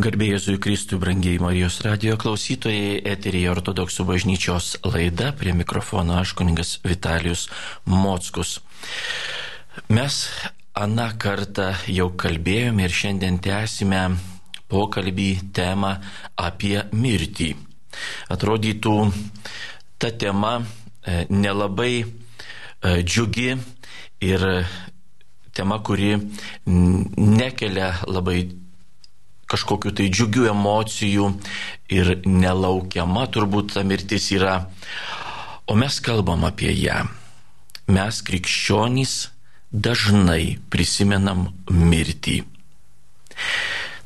Garbėjai Jėzui Kristui, brangiai Marijos radio klausytojai, eterija ortodoksų bažnyčios laida, prie mikrofono aš kuningas Vitalijus Mockus. Mes aną kartą jau kalbėjome ir šiandien tęsime pokalbį temą apie mirtį. Atrodytų, ta tema e, nelabai e, džiugi ir tema, kuri nekelia labai kažkokiu tai džiugių emocijų ir nelaukiama turbūt ta mirtis yra. O mes kalbam apie ją. Mes krikščionys dažnai prisimenam mirtį.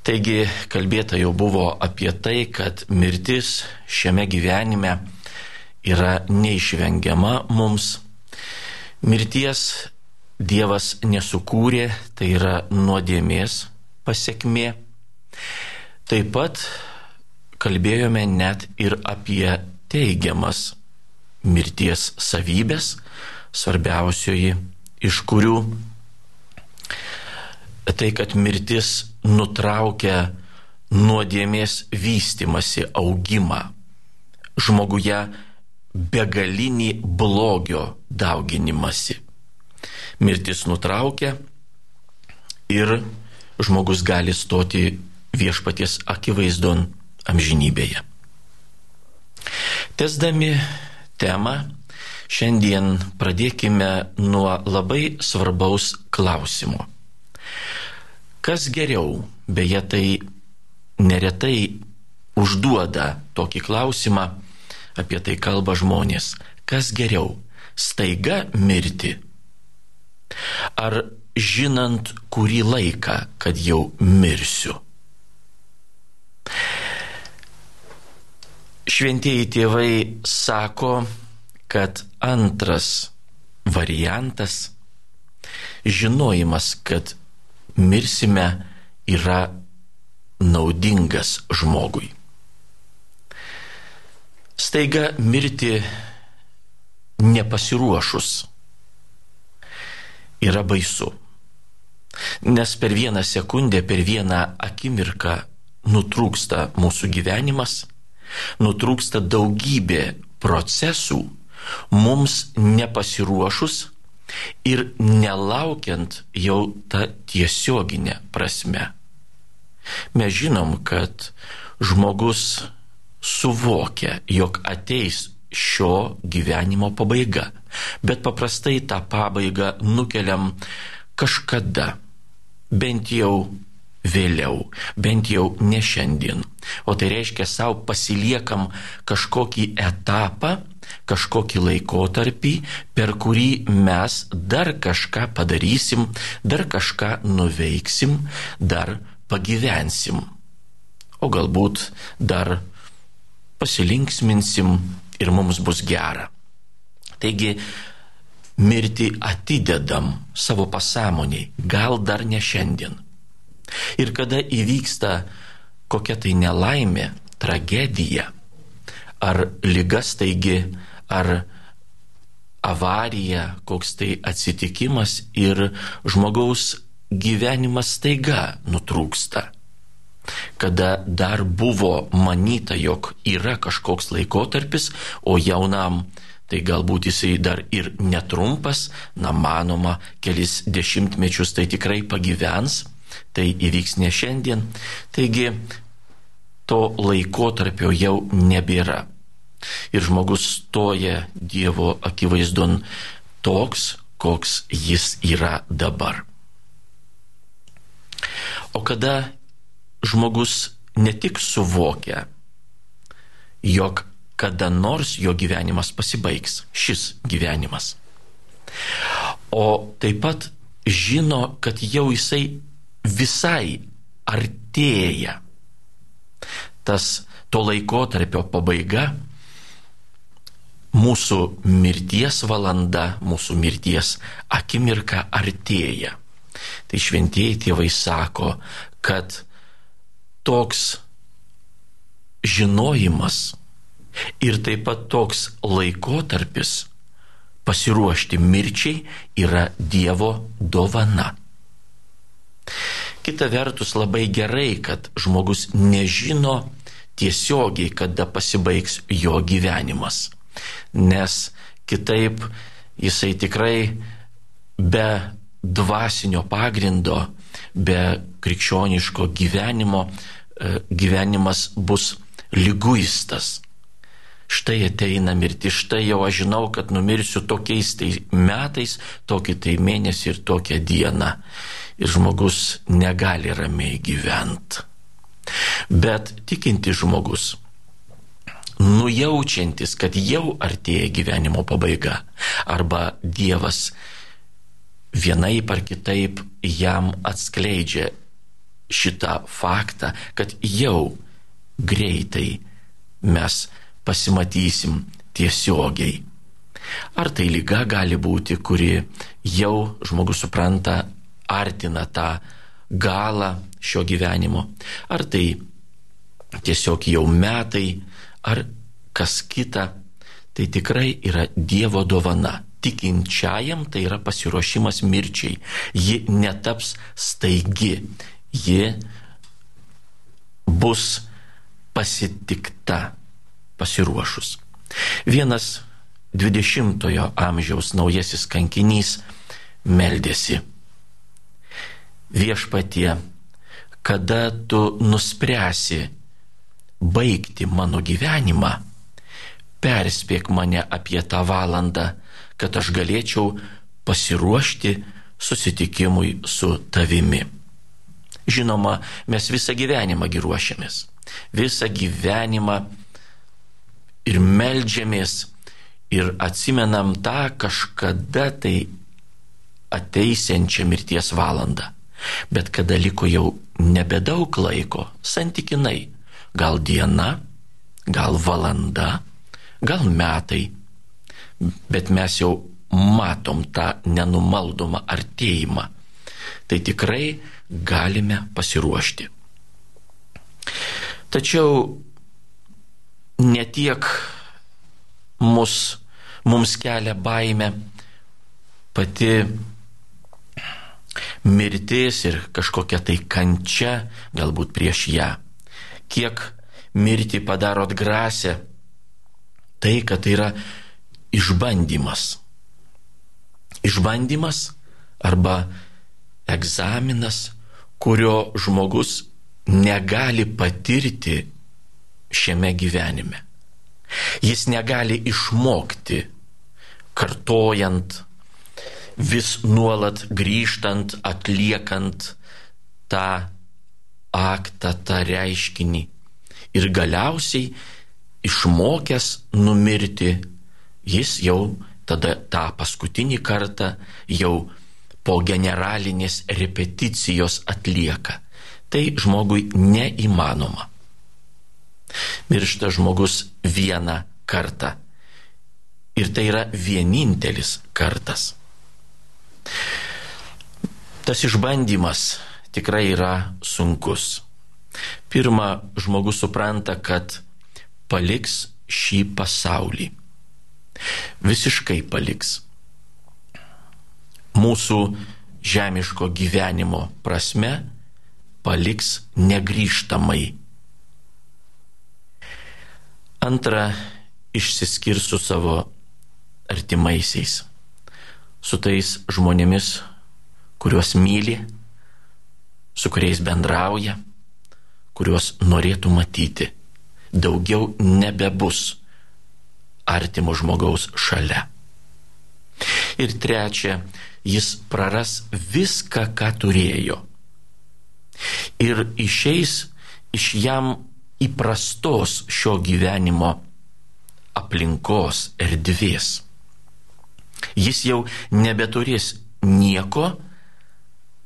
Taigi kalbėta jau buvo apie tai, kad mirtis šiame gyvenime yra neišvengiama mums. Mirties Dievas nesukūrė, tai yra nuodėmės pasiekmė. Taip pat kalbėjome net ir apie teigiamas mirties savybės, svarbiausioji iš kurių tai, kad mirtis nutraukia nuodėmės vystimasi, augimą, žmoguje begalinį blogio dauginimasi. Mirtis nutraukia ir žmogus gali stoti viešpaties akivaizdon amžinybėje. Tesdami temą, šiandien pradėkime nuo labai svarbaus klausimo. Kas geriau, beje, tai neretai užduoda tokį klausimą, apie tai kalba žmonės. Kas geriau, staiga mirti? Ar žinant kurį laiką, kad jau mirsiu? Šventieji tėvai sako, kad antras variantas - žinojimas, kad mirsime yra naudingas žmogui. Staiga mirti nepasiruošus yra baisu. Nes per vieną sekundę, per vieną akimirką nutrūksta mūsų gyvenimas nutrūksta daugybė procesų, mums nepasiruošus ir nelaukiant jau tą tiesioginę prasme. Mes žinom, kad žmogus suvokia, jog ateis šio gyvenimo pabaiga, bet paprastai tą pabaigą nukeliam kažkada, bent jau vėliau, bent jau ne šiandien. O tai reiškia savo pasiliekam kažkokį etapą, kažkokį laikotarpį, per kurį mes dar kažką padarysim, dar kažką nuveiksim, dar pagyvensim. O galbūt dar pasilinksminsim ir mums bus gera. Taigi, mirti atidedam savo pasąmoniai, gal dar ne šiandien. Ir kada įvyksta kokia tai nelaimė, tragedija, ar lygas taigi, ar avarija, koks tai atsitikimas ir žmogaus gyvenimas taiga nutrūksta. Kada dar buvo manyta, jog yra kažkoks laikotarpis, o jaunam tai galbūt jisai dar ir netrumpas, na manoma, kelis dešimtmečius tai tikrai pagyvens, tai įvyks ne šiandien. Taigi to laikotarpio jau nebėra. Ir žmogus stoja Dievo akivaizdon toks, koks jis yra dabar. O kada žmogus ne tik suvokia, jog kada nors jo gyvenimas pasibaigs, šis gyvenimas, o taip pat žino, kad jau jisai visai artėja. Tas to laikotarpio pabaiga, mūsų mirties valanda, mūsų mirties akimirka artėja. Tai šventieji tėvai sako, kad toks žinojimas ir taip pat toks laikotarpis pasiruošti mirčiai yra Dievo dovana. Kita vertus labai gerai, kad žmogus nežino tiesiogiai, kada pasibaigs jo gyvenimas. Nes kitaip jisai tikrai be dvasinio pagrindo, be krikščioniško gyvenimo, e, gyvenimas bus lyguistas. Štai ateina mirti, štai jau aš žinau, kad numirsiu tokiais tai metais, tokį tai mėnesį ir tokią dieną. Ir žmogus negali ramiai gyventi. Bet tikinti žmogus, nujaučiantis, kad jau artėja gyvenimo pabaiga, arba Dievas vienaip ar kitaip jam atskleidžia šitą faktą, kad jau greitai mes pasimatysim tiesiogiai. Ar tai lyga gali būti, kuri jau žmogus supranta, artina tą galą šio gyvenimo, ar tai tiesiog jau metai, ar kas kita, tai tikrai yra Dievo dovana tikinčiajam tai yra pasiruošimas mirčiai. Ji netaps staigi, ji bus pasitikta pasiruošus. Vienas 20-ojo amžiaus naujasis kankinys meldėsi. Viešpatie, kada tu nuspręsi baigti mano gyvenimą, perspėk mane apie tą valandą, kad aš galėčiau pasiruošti susitikimui su tavimi. Žinoma, mes visą gyvenimą giruošiamės. Visą gyvenimą ir melžiamės ir atsimenam tą kažkada tai ateisiančią mirties valandą. Bet kada liko jau nebedaug laiko, santykinai, gal diena, gal valanda, gal metai, bet mes jau matom tą nenumaldomą artėjimą, tai tikrai galime pasiruošti. Tačiau ne tiek mus, mums kelia baime pati mirtis ir kažkokia tai kančia, galbūt prieš ją. Kiek mirti padaro atgrasę, tai, kad tai yra išbandymas. Išbandymas arba egzaminas, kurio žmogus negali patirti šiame gyvenime. Jis negali išmokti, kartojant, vis nuolat grįžtant, atliekant tą aktą, tą reiškinį. Ir galiausiai išmokęs numirti jis jau tada tą paskutinį kartą jau po generalinės repeticijos atlieka. Tai žmogui neįmanoma. Miršta žmogus vieną kartą. Ir tai yra vienintelis kartas. Tas išbandymas tikrai yra sunkus. Pirma, žmogus supranta, kad paliks šį pasaulį visiškai paliks. Mūsų žemiško gyvenimo prasme paliks negryžtamai. Antra, išsiskirs su savo artimaisiais, su tais žmonėmis, kuriuos myli, su kuriais bendrauja, kuriuos norėtų matyti. Daugiau nebebus artimo žmogaus šalia. Ir trečia, jis praras viską, ką turėjo. Ir išeis iš jam įprastos šio gyvenimo aplinkos erdvės. Jis jau nebeturės nieko,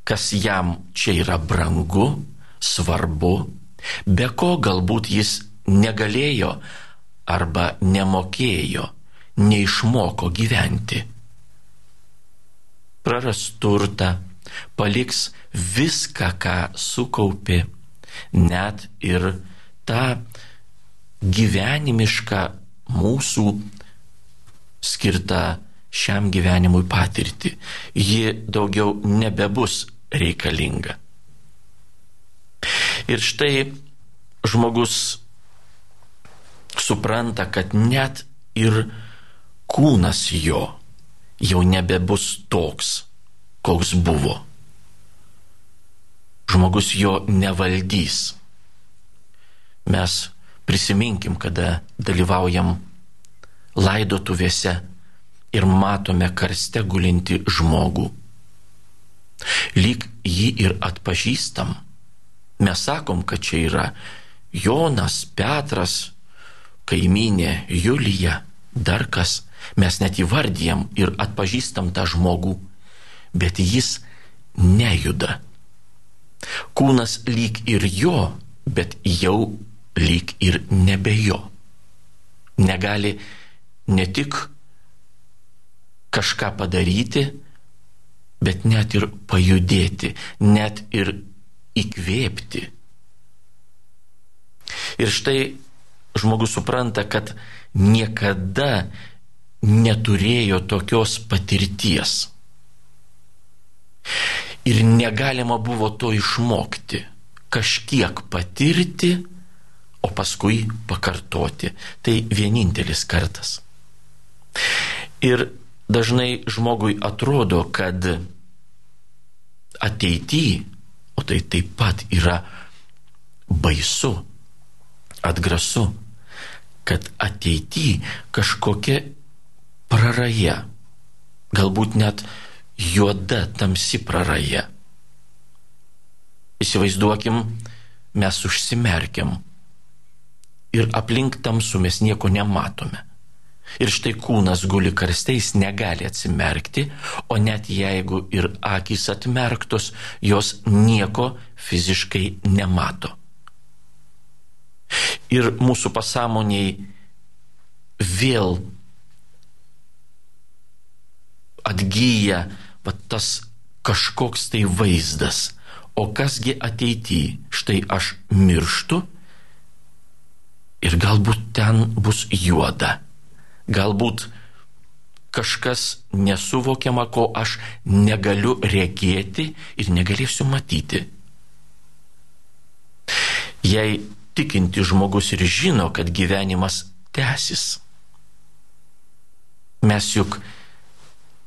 kas jam čia yra brangu, svarbu, be ko galbūt jis negalėjo arba nemokėjo, neišmoko gyventi. Praras turtą, paliks viską, ką sukaupė, net ir tą gyvenimišką mūsų skirtą šiam gyvenimui patirti. Ji daugiau nebebus reikalinga. Ir štai žmogus supranta, kad net ir kūnas jo jau nebebus toks, koks buvo. Žmogus jo nevaldys. Mes prisiminkim, kada dalyvaujam laidotuvėse ir matome karste gulinti žmogų. Lyg jį ir atpažįstam. Mes sakom, kad čia yra Jonas, Petras, kaiminė Julija, dar kas. Mes net įvardyjam ir atpažįstam tą žmogų, bet jis nejuda. Kūnas lyg ir jo, bet jau lyg ir nebe jo. Negali ne tik kažką padaryti, bet net ir pajudėti, net ir įkvėpti. Ir štai žmogus supranta, kad niekada neturėjo tokios patirties. Ir negalima buvo to išmokti. Kažkiek patirti, o paskui pakartoti. Tai vienintelis kartas. Ir dažnai žmogui atrodo, kad ateityje, o tai taip pat yra baisu, atgrasu, kad ateityje kažkokia praraja, galbūt net juoda, tamsi praraja. Įsivaizduokim, mes užsimerkiam ir aplink tamsu mes nieko nematome. Ir štai kūnas guli karsteis, negali atsimerkti, o net jeigu ir akis atmerktos, jos nieko fiziškai nemato. Ir mūsų pasąmoniai vėl atgyja va, tas kažkoks tai vaizdas. O kasgi ateityje, štai aš mirštu ir galbūt ten bus juoda galbūt kažkas nesuvokiama, ko aš negaliu regėti ir negalėsiu matyti. Jei tikinti žmogus ir žino, kad gyvenimas tęsis, mes juk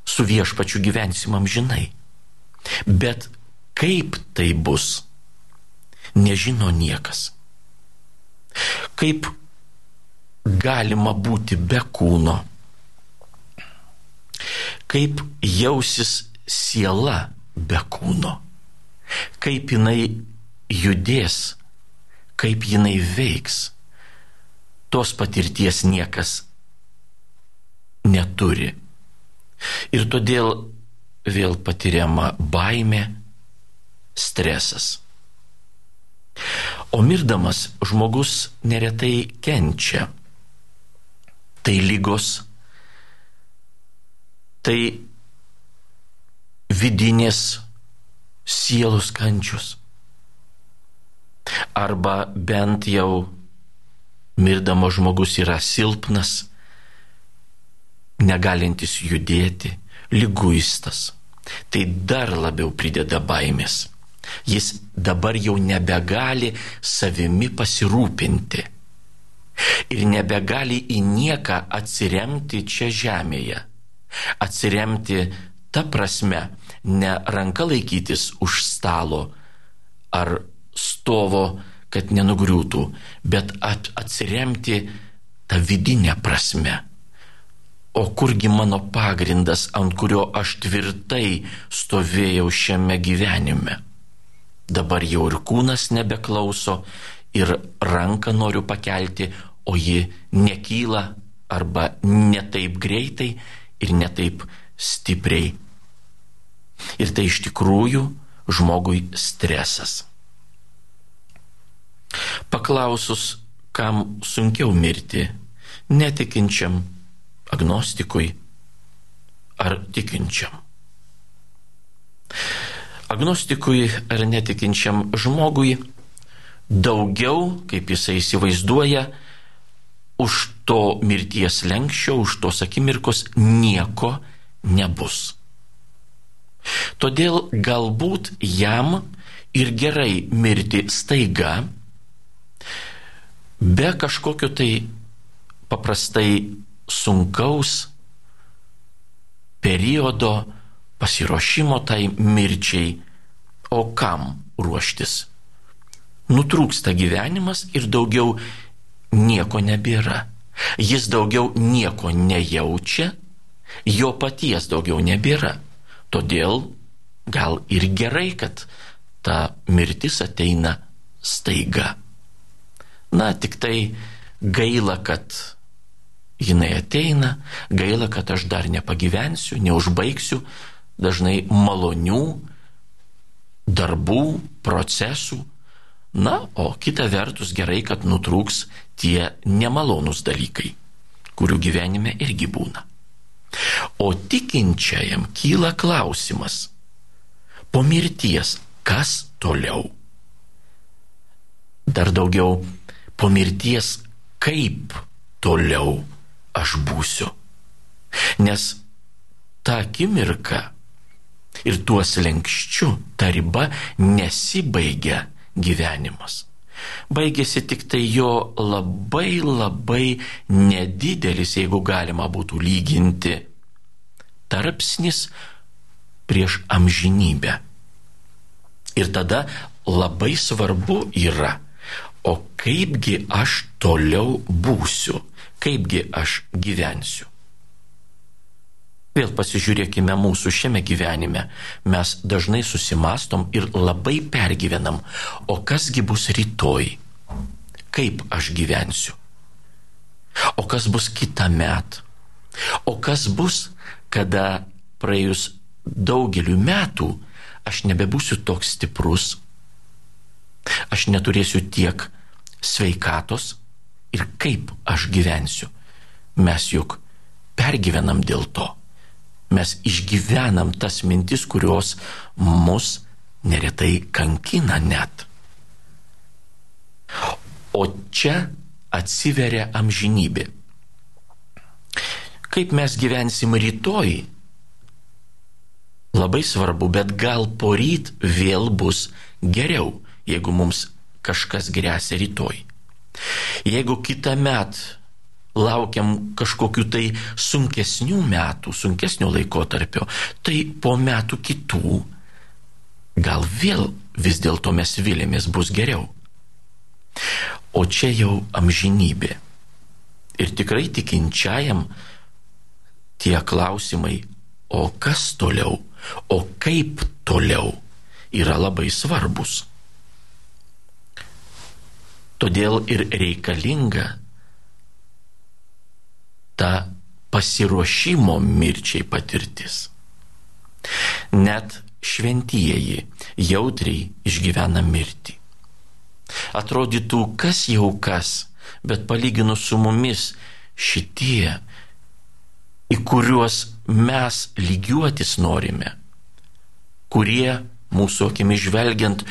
su viešpačiu gyvensim amžinai. Bet kaip tai bus, nežino niekas. Kaip galima būti be kūno. Kaip jausis siela be kūno. Kaip jinai judės, kaip jinai veiks. Tos patirties niekas neturi. Ir todėl vėl patiriama baime, stresas. O mirdamas žmogus neretai kenčia tai lygos, tai vidinės sielos kančius. Arba bent jau mirdamas žmogus yra silpnas, negalintis judėti, lyguistas. Tai dar labiau prideda baimės. Jis dabar jau nebegali savimi pasirūpinti ir nebegali į nieką atsiremti čia žemėje. Atsiremti ta prasme, ne ranka laikytis už stalo ar stovo, kad nenugriūtų, bet at, atsiremti tą vidinę prasme. O kurgi mano pagrindas, ant kurio aš tvirtai stovėjau šiame gyvenime? Dabar jau ir kūnas nebeklauso, ir ranką noriu pakelti, o ji nekyla arba netaip greitai ir netaip stipriai. Ir tai iš tikrųjų žmogui stresas. Paklausus, kam sunkiau mirti - netikinčiam, agnostikui ar tikinčiam. Agnostikui ar netikinčiam žmogui daugiau, kaip jisai įsivaizduoja, už to mirties lenkščio, už tos akimirkos nieko nebus. Todėl galbūt jam ir gerai mirti staiga, be kažkokio tai paprastai sunkaus periodo pasiruošimo tai mirčiai, o kam ruoštis? Nutrūksta gyvenimas ir daugiau nieko nebėra. Jis daugiau nieko nejaučia, jo paties daugiau nebėra. Todėl gal ir gerai, kad ta mirtis ateina staiga. Na, tik tai gaila, kad jinai ateina, gaila, kad aš dar nepagyvensiu, neužbaigsiu dažnai malonių darbų, procesų. Na, o kita vertus gerai, kad nutrūks tie nemalonūs dalykai, kurių gyvenime irgi būna. O tikinčiajam kyla klausimas, po mirties kas toliau? Dar daugiau, po mirties kaip toliau? aš būsiu. Nes ta akimirka ir tuos lenkščių ta riba nesibaigia gyvenimas. Baigėsi tik tai jo labai labai nedidelis, jeigu galima būtų lyginti, tarpsnis prieš amžinybę. Ir tada labai svarbu yra, o kaipgi aš toliau būsiu kaipgi aš gyvensiu. Vėl pasižiūrėkime mūsų šiame gyvenime. Mes dažnai susimastom ir labai pergyvenam, o kasgi bus rytoj? Kaip aš gyvensiu? O kas bus kitą metą? O kas bus, kada praėjus daugeliu metų aš nebebūsiu toks stiprus, aš neturėsiu tiek sveikatos, ir kaip aš gyvensiu. Mes juk pergyvenam dėl to. Mes išgyvenam tas mintis, kurios mus neretai kankina net. O čia atsiveria amžinybė. Kaip mes gyvensim rytoj, labai svarbu, bet gal poryt vėl bus geriau, jeigu mums kažkas grėsia rytoj. Jeigu kitą metą laukiam kažkokiu tai sunkesnių metų, sunkesnio laikotarpio, tai po metų kitų gal vėl vis dėlto mes vilėmės bus geriau. O čia jau amžinybė. Ir tikrai tikinčiajam tie klausimai, o kas toliau, o kaip toliau, yra labai svarbus. Todėl ir reikalinga ta pasiruošimo mirčiai patirtis. Net šventieji jautriai išgyvena mirtį. Atrodytų, kas jau kas, bet palyginus su mumis šitie, į kuriuos mes lygiuotis norime, kurie mūsų akimi žvelgiant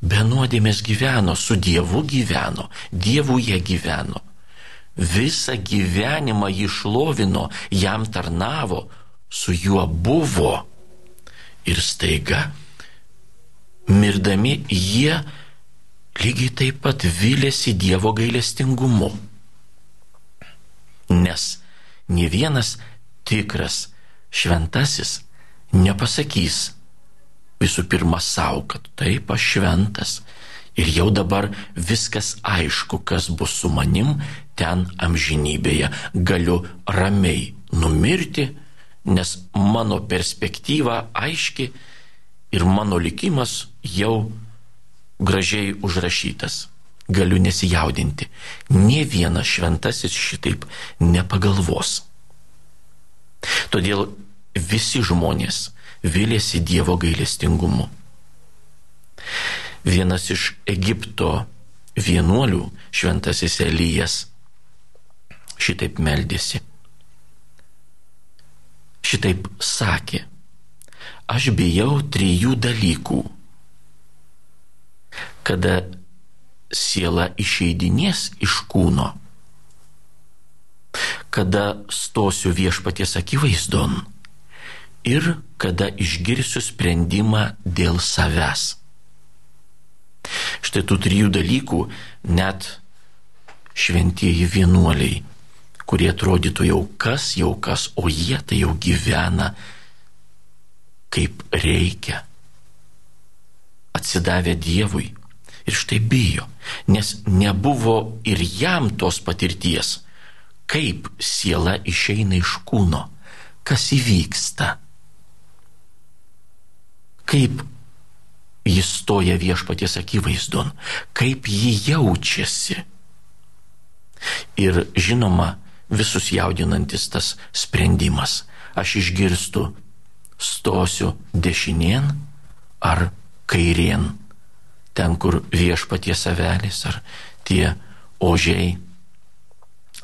be nuodėmės gyveno, su Dievu gyveno, Dievu jie gyveno. Visą gyvenimą jį šlovino, jam tarnavo, su juo buvo. Ir staiga, mirdami, jie lygiai taip pat vilėsi Dievo gailestingumu. Nes ne vienas tikras šventasis nepasakys, visų pirma savo, kad taip aš šventas ir jau dabar viskas aišku, kas bus su manim ten amžinybėje. Galiu ramiai numirti, nes mano perspektyva aiški ir mano likimas jau gražiai užrašytas. Galiu nesijaudinti. Nie vienas šventasis šitaip nepagalvos. Todėl visi žmonės vilėsi Dievo gailestingumu. Vienas iš Egipto vienuolių, šventasis Elijas, šitaip meldėsi. Šitaip sakė, aš bijau trijų dalykų. Kada siela išeidinės iš kūno, kada stosiu viešpaties akivaizdon ir kada išgirsiu sprendimą dėl savęs. Štai tų trijų dalykų net šventieji vienuoliai, kurie atrodytų jau kas, jau kas, o jie tai jau gyvena kaip reikia, atsidavę Dievui. Ir štai bijo, nes nebuvo ir jam tos patirties, kaip siela išeina iš kūno, kas įvyksta, kaip jis stoja viešpaties akivaizdon, kaip jį jaučiasi. Ir žinoma, visus jaudinantis tas sprendimas. Aš išgirstu, stosiu dešinien ar kairien, ten, kur viešpaties avelis ar tie ožiai,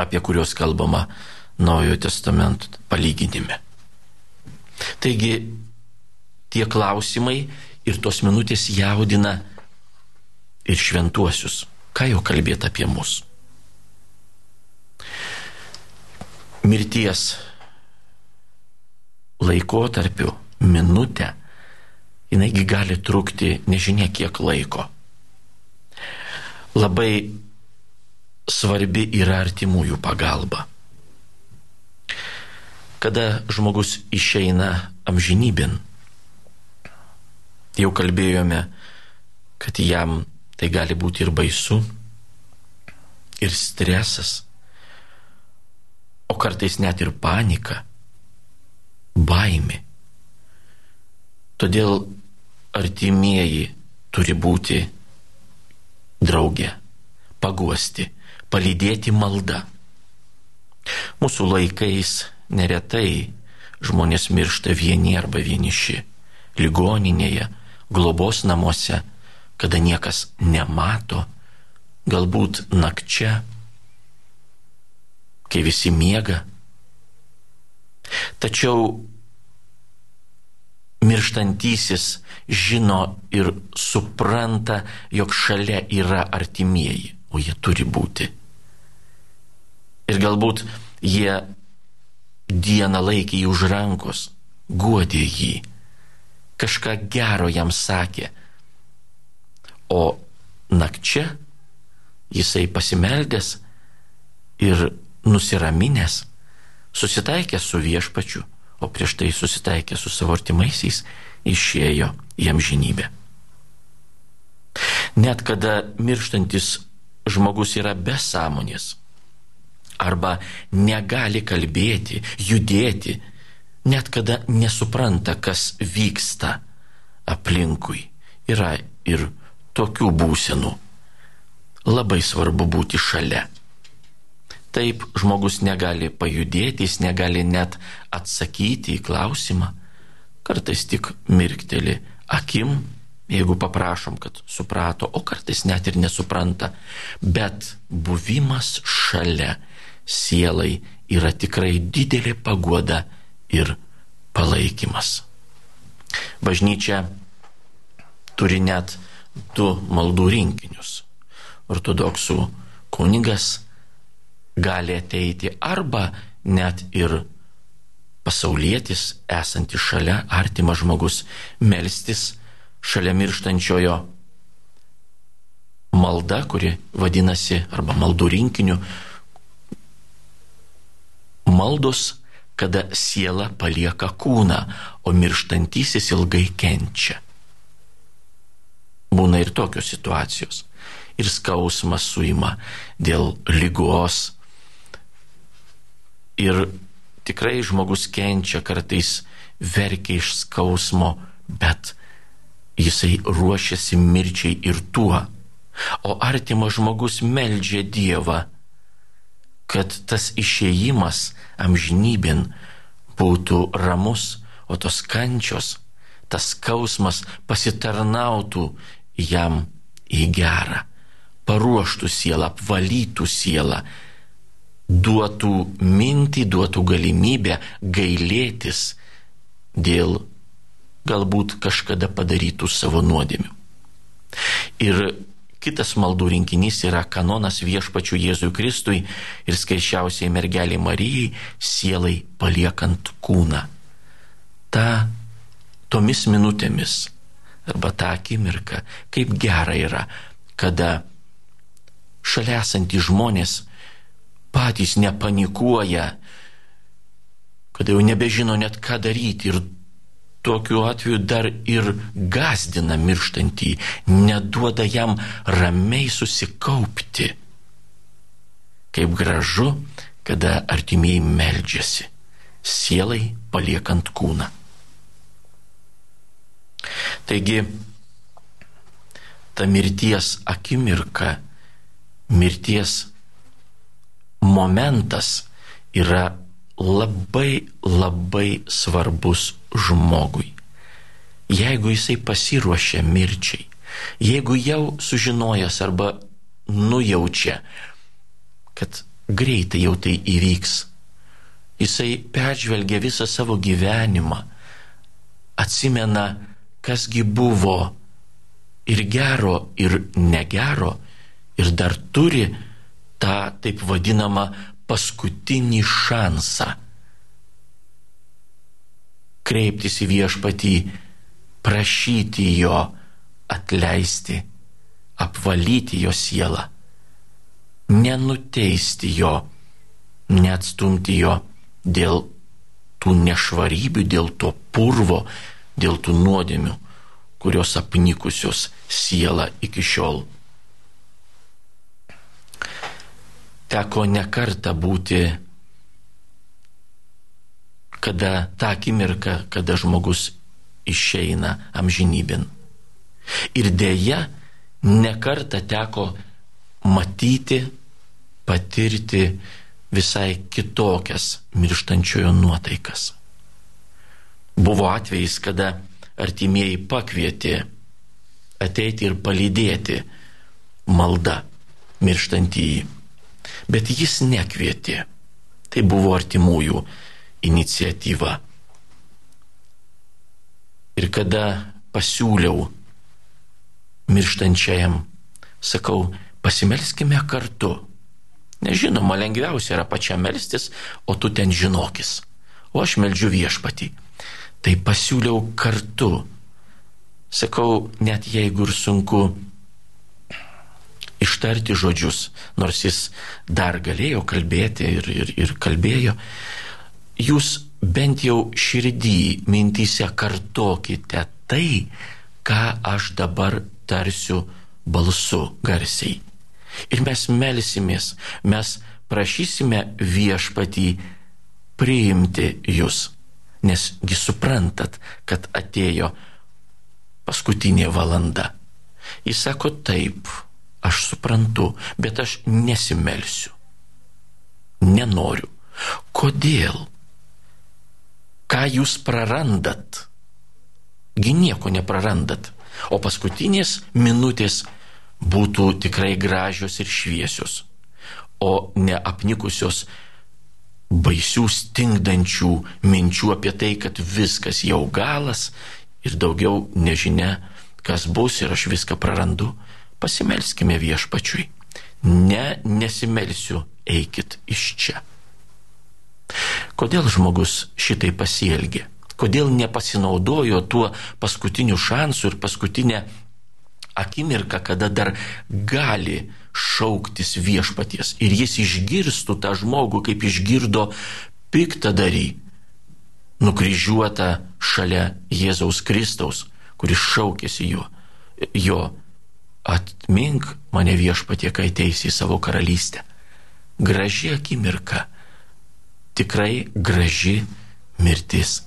apie kuriuos kalbama Naujojo testamento palyginime. Taigi, tie klausimai ir tos minutės jaudina ir šventuosius. Ką jau kalbėti apie mus? Mirties laikotarpiu, minutę, jinaigi gali trukti nežinia kiek laiko. Labai svarbi yra artimųjų pagalba. Kada žmogus išeina amžinybin, Jau kalbėjome, kad jam tai gali būti ir baisu, ir stresas, o kartais net ir panika, baimė. Todėl artimieji turi būti draugė, paguosti, palydėti maldą. Mūsų laikais neretai žmonės miršta vieni arba vieniši, ligoninėje, globos namuose, kada niekas nemato, galbūt nakčia, kai visi miega. Tačiau mirštantysis žino ir supranta, jog šalia yra artimieji, o jie turi būti. Ir galbūt jie dieną laikė jį už rankos, guodė jį kažką gero jam sakė. O nakčia jisai pasimeldęs ir nusiraminęs, susitaikęs su viešpačiu, o prieš tai susitaikęs su savo artimaisiais, išėjo į amžinybę. Net kada mirštantis žmogus yra be sąmonės arba negali kalbėti, judėti, net kada nesupranta, kas vyksta aplinkui. Yra ir tokių būsenų. Labai svarbu būti šalia. Taip žmogus negali pajudėti, jis negali net atsakyti į klausimą. Kartais tik mirkteli akim, jeigu paprašom, kad suprato, o kartais net ir nesupranta. Bet buvimas šalia sielai yra tikrai didelė pagoda ir palaikymas. Bažnyčia turi net du maldų rinkinius. Ortodoksų kunigas gali ateiti arba net ir pasaulietis, esantis šalia, artimas žmogus, melstis šalia mirštančiojo malda, kuri vadinasi, arba maldų rinkiniu, maldos kada siela palieka kūną, o mirštantysis ilgai kenčia. Būna ir tokios situacijos. Ir skausmas suima dėl lygos. Ir tikrai žmogus kenčia, kartais verkia iš skausmo, bet jisai ruošiasi mirčiai ir tuo. O artimas žmogus meldžia Dievą, kad tas išėjimas amžinybin būtų ramus, o tos kančios, tas skausmas pasitarnautų jam į gerą, paruoštų sielą, apvalytų sielą, duotų mintį, duotų galimybę gailėtis dėl galbūt kažkada padarytų savo nuodėmių. Ir Kitas maldų rinkinys yra kanonas viešpačių Jėzui Kristui ir skaičiausiai mergeliai Marijai sielai paliekant kūną. Ta tomis minutėmis arba tą akimirką, kaip gera yra, kada šalia esantys žmonės patys nepanikuoja, kada jau nebežino net ką daryti ir tokiu atveju dar ir gazdina mirštantį, neduoda jam ramiai susikaupti. Kaip gražu, kada artimieji meldžiasi, sielai paliekant kūną. Taigi, ta mirties akimirka, mirties momentas yra labai labai svarbus žmogui. Jeigu jisai pasiruošia mirčiai, jeigu jau sužinojęs arba nujaučia, kad greitai jau tai įvyks, jisai peržvelgia visą savo gyvenimą, atsimena, kasgi buvo ir gero, ir negero, ir dar turi tą taip vadinamą paskutinį šansą kreiptis į viešpatį, prašyti jo atleisti, apvalyti jo sielą, nenuteisti jo, neatstumti jo dėl tų nešvarybių, dėl to purvo, dėl tų nuodėmių, kurios apnikusios sielą iki šiol. Teko nekarta būti, kada tą akimirką, kada žmogus išeina amžinybin. Ir dėja, nekarta teko matyti, patirti visai kitokias mirštančiojo nuotaikas. Buvo atvejais, kada artimieji pakvietė ateiti ir palydėti malda mirštantįjį. Bet jis nekvietė. Tai buvo artimųjų iniciatyva. Ir kada pasiūliau mirštančiajam, sakau, pasimelskime kartu. Nežinoma, lengviausia yra pačiam melstis, o tu ten žinokis. O aš meldžiu viešpatį. Tai pasiūliau kartu. Sakau, net jeigu ir sunku ištarti žodžius, nors jis dar galėjo kalbėti ir, ir, ir kalbėjo, jūs bent jau širdį mintyse kartokite tai, ką aš dabar tarsiu balsu garsiai. Ir mes melsimės, mes prašysime viešpatį priimti jūs nesgi suprantat, kad atėjo paskutinė valanda. Jis sako taip, aš suprantu, bet aš nesimelsiu. Nenoriu. Kodėl? Ką jūs prarandat? Gi nieko neprarandat. O paskutinės minutės būtų tikrai gražios ir šviesios, o ne apnikusios baisių stingdančių minčių apie tai, kad viskas jau galas ir daugiau nežinia, kas bus ir aš viską prarandu, pasimelskime viešpačiui. Ne, nesimelsiu, eikit iš čia. Kodėl žmogus šitai pasielgė? Kodėl nepasinaudojo tuo paskutiniu šansu ir paskutinę akimirką, kada dar gali šauktis viešpaties ir jis išgirstų tą žmogų, kaip išgirdo piktadarį, nukryžiuotą šalia Jėzaus Kristaus, kuris šaukėsi jo. Jo atmink mane viešpatie, kai ateisi į savo karalystę. Graži akimirka, tikrai graži mirtis,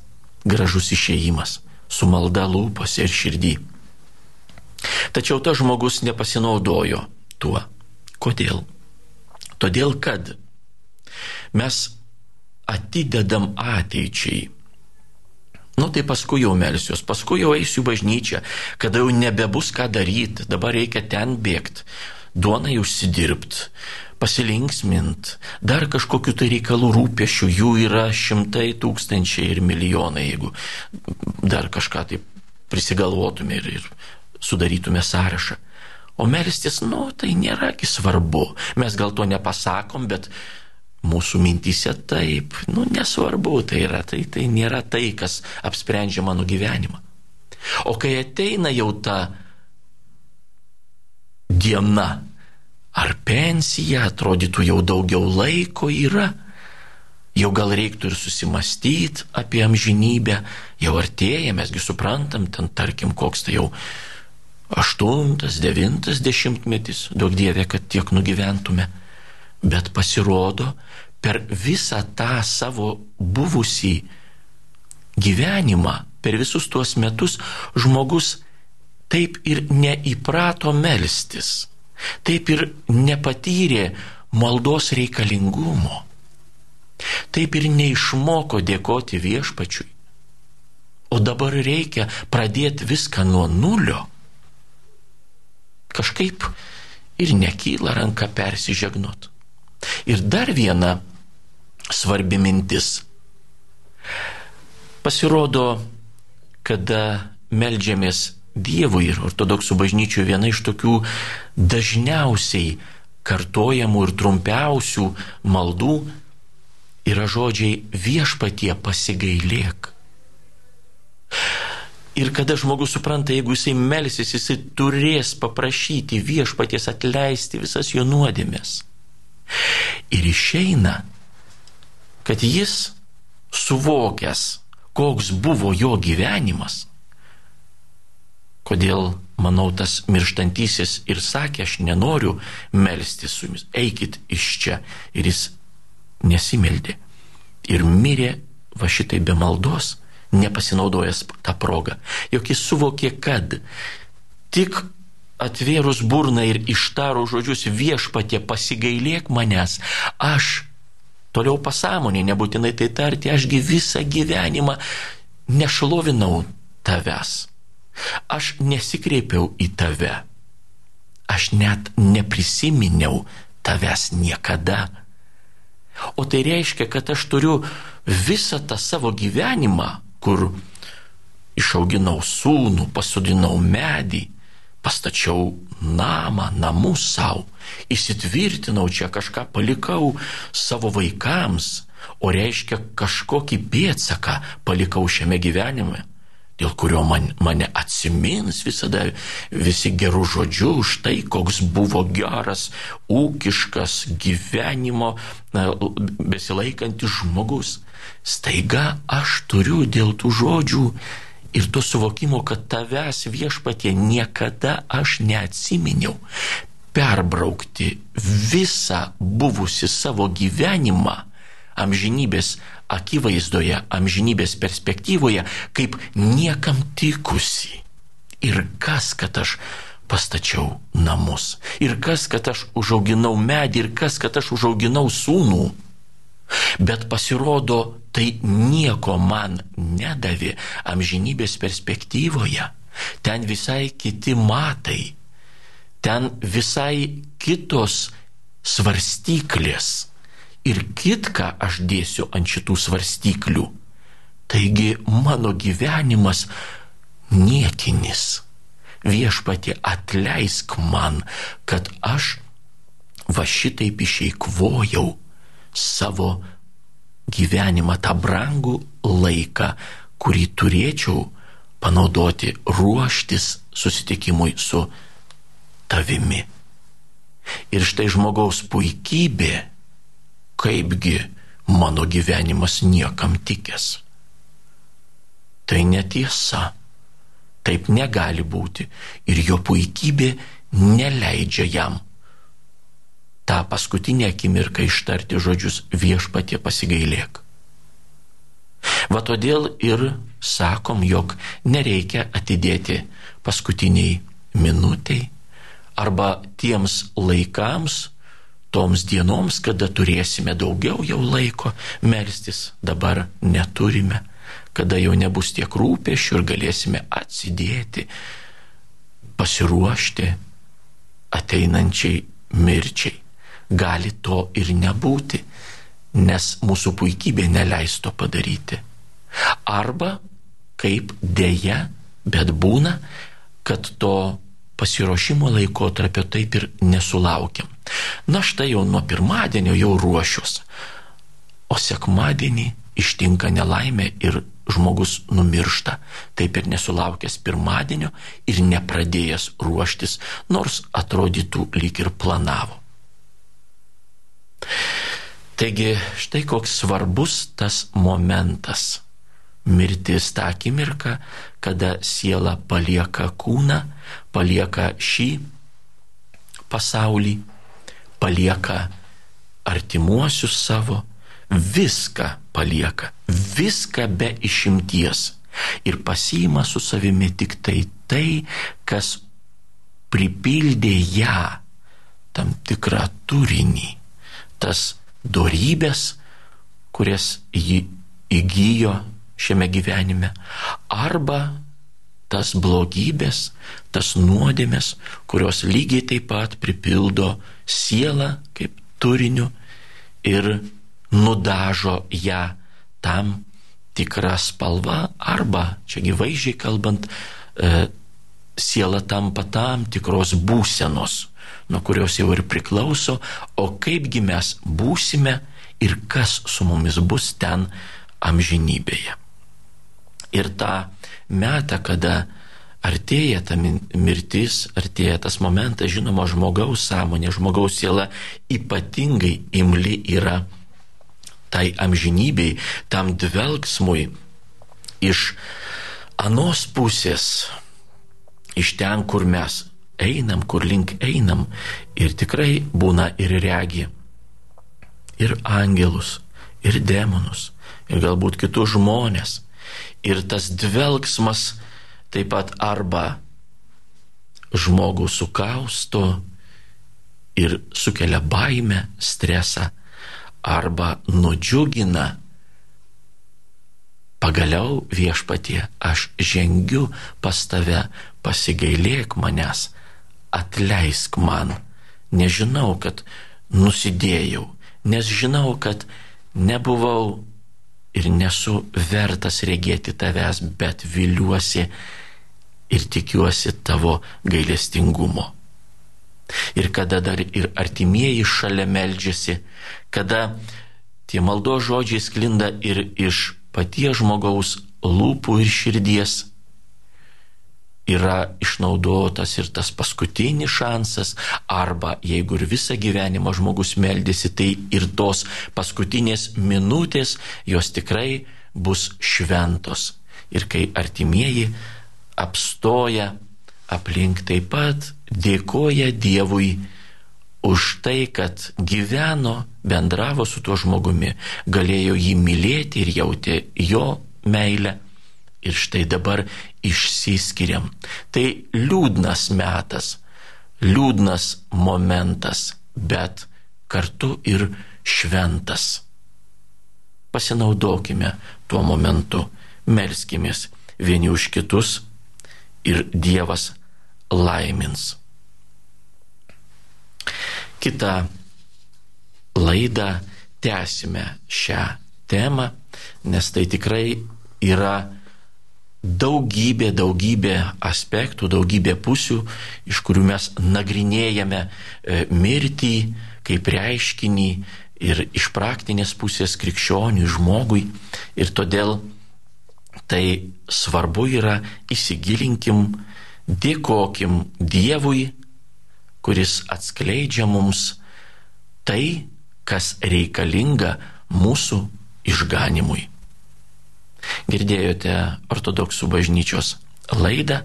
gražus išėjimas, su malda lūpose ir širdį. Tačiau tas žmogus nepasinaudojo tuo. Kodėl? Todėl, kad mes atidedam ateičiai. Nu tai paskui jau melsiuos, paskui jau eisiu bažnyčią, kada jau nebebus ką daryti, dabar reikia ten bėgti, duonai užsidirbti, pasilinksmint, dar kažkokiu tai reikalų rūpešių, jų yra šimtai tūkstančiai ir milijonai, jeigu dar kažką tai prisigalvotume ir, ir sudarytume sąrašą. O melstis, nu, tai nėragi svarbu. Mes gal to nepasakom, bet mūsų mintise taip, nu, nesvarbu tai yra. Tai, tai nėra tai, kas apsprendžia mano gyvenimą. O kai ateina jau ta diena, ar pensija, atrodytų jau daugiau laiko yra, jau gal reiktų ir susimastyti apie amžinybę, jau artėja, mesgi suprantam, ten tarkim, koks tai jau aštuntas, devintas dešimtmetis, daug dievė, kad tiek nugyventume, bet pasirodo, per visą tą savo buvusį gyvenimą, per visus tuos metus žmogus taip ir neįprato melstis, taip ir nepatyrė maldos reikalingumo, taip ir neišmoko dėkoti viešpačiui. O dabar reikia pradėti viską nuo nulio. Kažkaip ir nekyla ranka persižegnot. Ir dar viena svarbi mintis. Pasirodo, kada melžiamės Dievui ir ortodoksų bažnyčių viena iš tokių dažniausiai kartojamų ir trumpiausių maldų yra žodžiai viešpatie pasigailėk. Ir kada žmogus supranta, jeigu jisai melsis, jisai turės paprašyti viešpaties atleisti visas jo nuodėmės. Ir išeina, kad jis suvokęs, koks buvo jo gyvenimas, kodėl, manau, tas mirštantysis ir sakė, aš nenoriu melstis su jumis, eikit iš čia. Ir jis nesimeldė. Ir mirė va šitai be maldos, nepasinaudojęs tą progą. Jok jis suvokė, kad tik atvėrus burną ir ištarų žodžius viešpatė pasigailėk manęs, aš toliau pasąmonė, nebūtinai tai tarti, ašgi visą gyvenimą nešlovinau tavęs. Aš nesikreipiau į tave. Aš net neprisiminiau tavęs niekada. O tai reiškia, kad aš turiu visą tą savo gyvenimą, kur išauginau sūnų, pasodinau medį, pastačiau namą, namus savo, įsitvirtinau čia kažką, palikau savo vaikams, o reiškia kažkokį pėtsaką palikau šiame gyvenime, dėl kurio man, mane atsimins visada visi gerų žodžių už tai, koks buvo geras, ūkiškas gyvenimo na, besilaikantis žmogus. Staiga aš turiu dėl tų žodžių ir to suvokimo, kad tavęs viešpatie niekada aš neatsiminiau, perbraukti visą buvusi savo gyvenimą amžinybės akivaizdoje, amžinybės perspektyvoje, kaip niekam tikusi. Ir kas, kad aš pastačiau namus, ir kas, kad aš užauginau medį, ir kas, kad aš užauginau sūnų. Bet pasirodo, tai nieko man nedavė amžinybės perspektyvoje. Ten visai kiti matai, ten visai kitos svarstyklės. Ir kitką aš dėsiu ant šitų svarstyklių. Taigi mano gyvenimas niekinis. Viešpatė atleisk man, kad aš va šitaip išeikvojau savo gyvenimą, tą brangų laiką, kurį turėčiau panaudoti ruoštis susitikimui su tavimi. Ir štai žmogaus puikybė, kaipgi mano gyvenimas niekam tikęs. Tai netiesa. Taip negali būti. Ir jo puikybė neleidžia jam tą paskutinę akimirką ištarti žodžius viešpatie pasigailėk. Va todėl ir sakom, jog nereikia atidėti paskutiniai minutiai arba tiems laikams, toms dienoms, kada turėsime daugiau jau laiko melstis, dabar neturime, kada jau nebus tiek rūpešių ir galėsime atsidėti, pasiruošti ateinančiai mirčiai gali to ir nebūti, nes mūsų puikybė neleis to padaryti. Arba, kaip dėja, bet būna, kad to pasiruošimo laikotarpio taip ir nesulaukiam. Na štai jau nuo pirmadienio jau ruošiuos, o sekmadienį ištinka nelaimė ir žmogus numiršta, taip ir nesulaukęs pirmadienio ir nepradėjęs ruoštis, nors atrodytų lyg ir planavo. Taigi štai koks svarbus tas momentas. Mirtis tą akimirką, kada siela palieka kūną, palieka šį pasaulį, palieka artimuosius savo, viską palieka, viską be išimties ir pasiima su savimi tik tai tai, kas pripildė ją tam tikrą turinį, tas dorybės, kurias ji įgyjo šiame gyvenime, arba tas blogybės, tas nuodėmės, kurios lygiai taip pat pripildo sielą kaip turiniu ir nudažo ją tam tikrą spalvą arba, čia gyvaizdžiai kalbant, e, siela tampa tam tikros būsenos, nuo kurios jau ir priklauso, o kaipgi mes būsime ir kas su mumis bus ten amžinybėje. Ir tą metą, kada artėja ta mirtis, artėja tas momentas, žinoma, žmogaus sąmonė, žmogaus siela ypatingai imli yra tai amžinybei, tam dvelgsmui iš anos pusės, iš ten, kur mes einam, kur link einam ir tikrai būna ir regi, ir angelus, ir demonus, ir galbūt kitus žmonės. Ir tas dvelgsmas taip pat arba žmogų sukausto ir sukelia baimę, stresą, arba nudžiugina. Pagaliau viešpatie, aš žengiu pas tave, pasigailėk manęs, atleisk man. Nežinau, kad nusidėjau, nes žinau, kad nebuvau ir nesu vertas regėti tavęs, bet viliuosi ir tikiuosi tavo gailestingumo. Ir kada dar ir artimieji šalia meldžiasi, kada tie maldo žodžiai sklinda ir iš paties žmogaus lūpų ir širdies, yra išnaudotas ir tas paskutinis šansas, arba jeigu ir visą gyvenimą žmogus meldėsi, tai ir tos paskutinės minutės jos tikrai bus šventos. Ir kai artimieji apstoja aplink taip pat dėkoja Dievui už tai, kad gyveno, bendravo su tuo žmogumi, galėjo jį mylėti ir jautė jo meilę. Ir štai dabar išsiskiriam. Tai liūdnas metas, liūdnas momentas, bet kartu ir šventas. Pasinaudokime tuo momentu, melskimės vieni už kitus ir Dievas laimins. Kita laidą tęsime šią temą, nes tai tikrai yra daugybė, daugybė aspektų, daugybė pusių, iš kurių mes nagrinėjame e, mirtį kaip reiškinį ir iš praktinės pusės krikščioniui, žmogui. Ir todėl tai svarbu yra įsigilinkim dėkokim Dievui, kuris atskleidžia mums tai, kas reikalinga mūsų išganimui. Girdėjote ortodoksų bažnyčios laidą,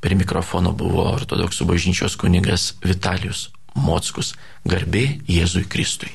per mikrofoną buvo ortodoksų bažnyčios kunigas Vitalius Mockus, garbė Jėzui Kristui.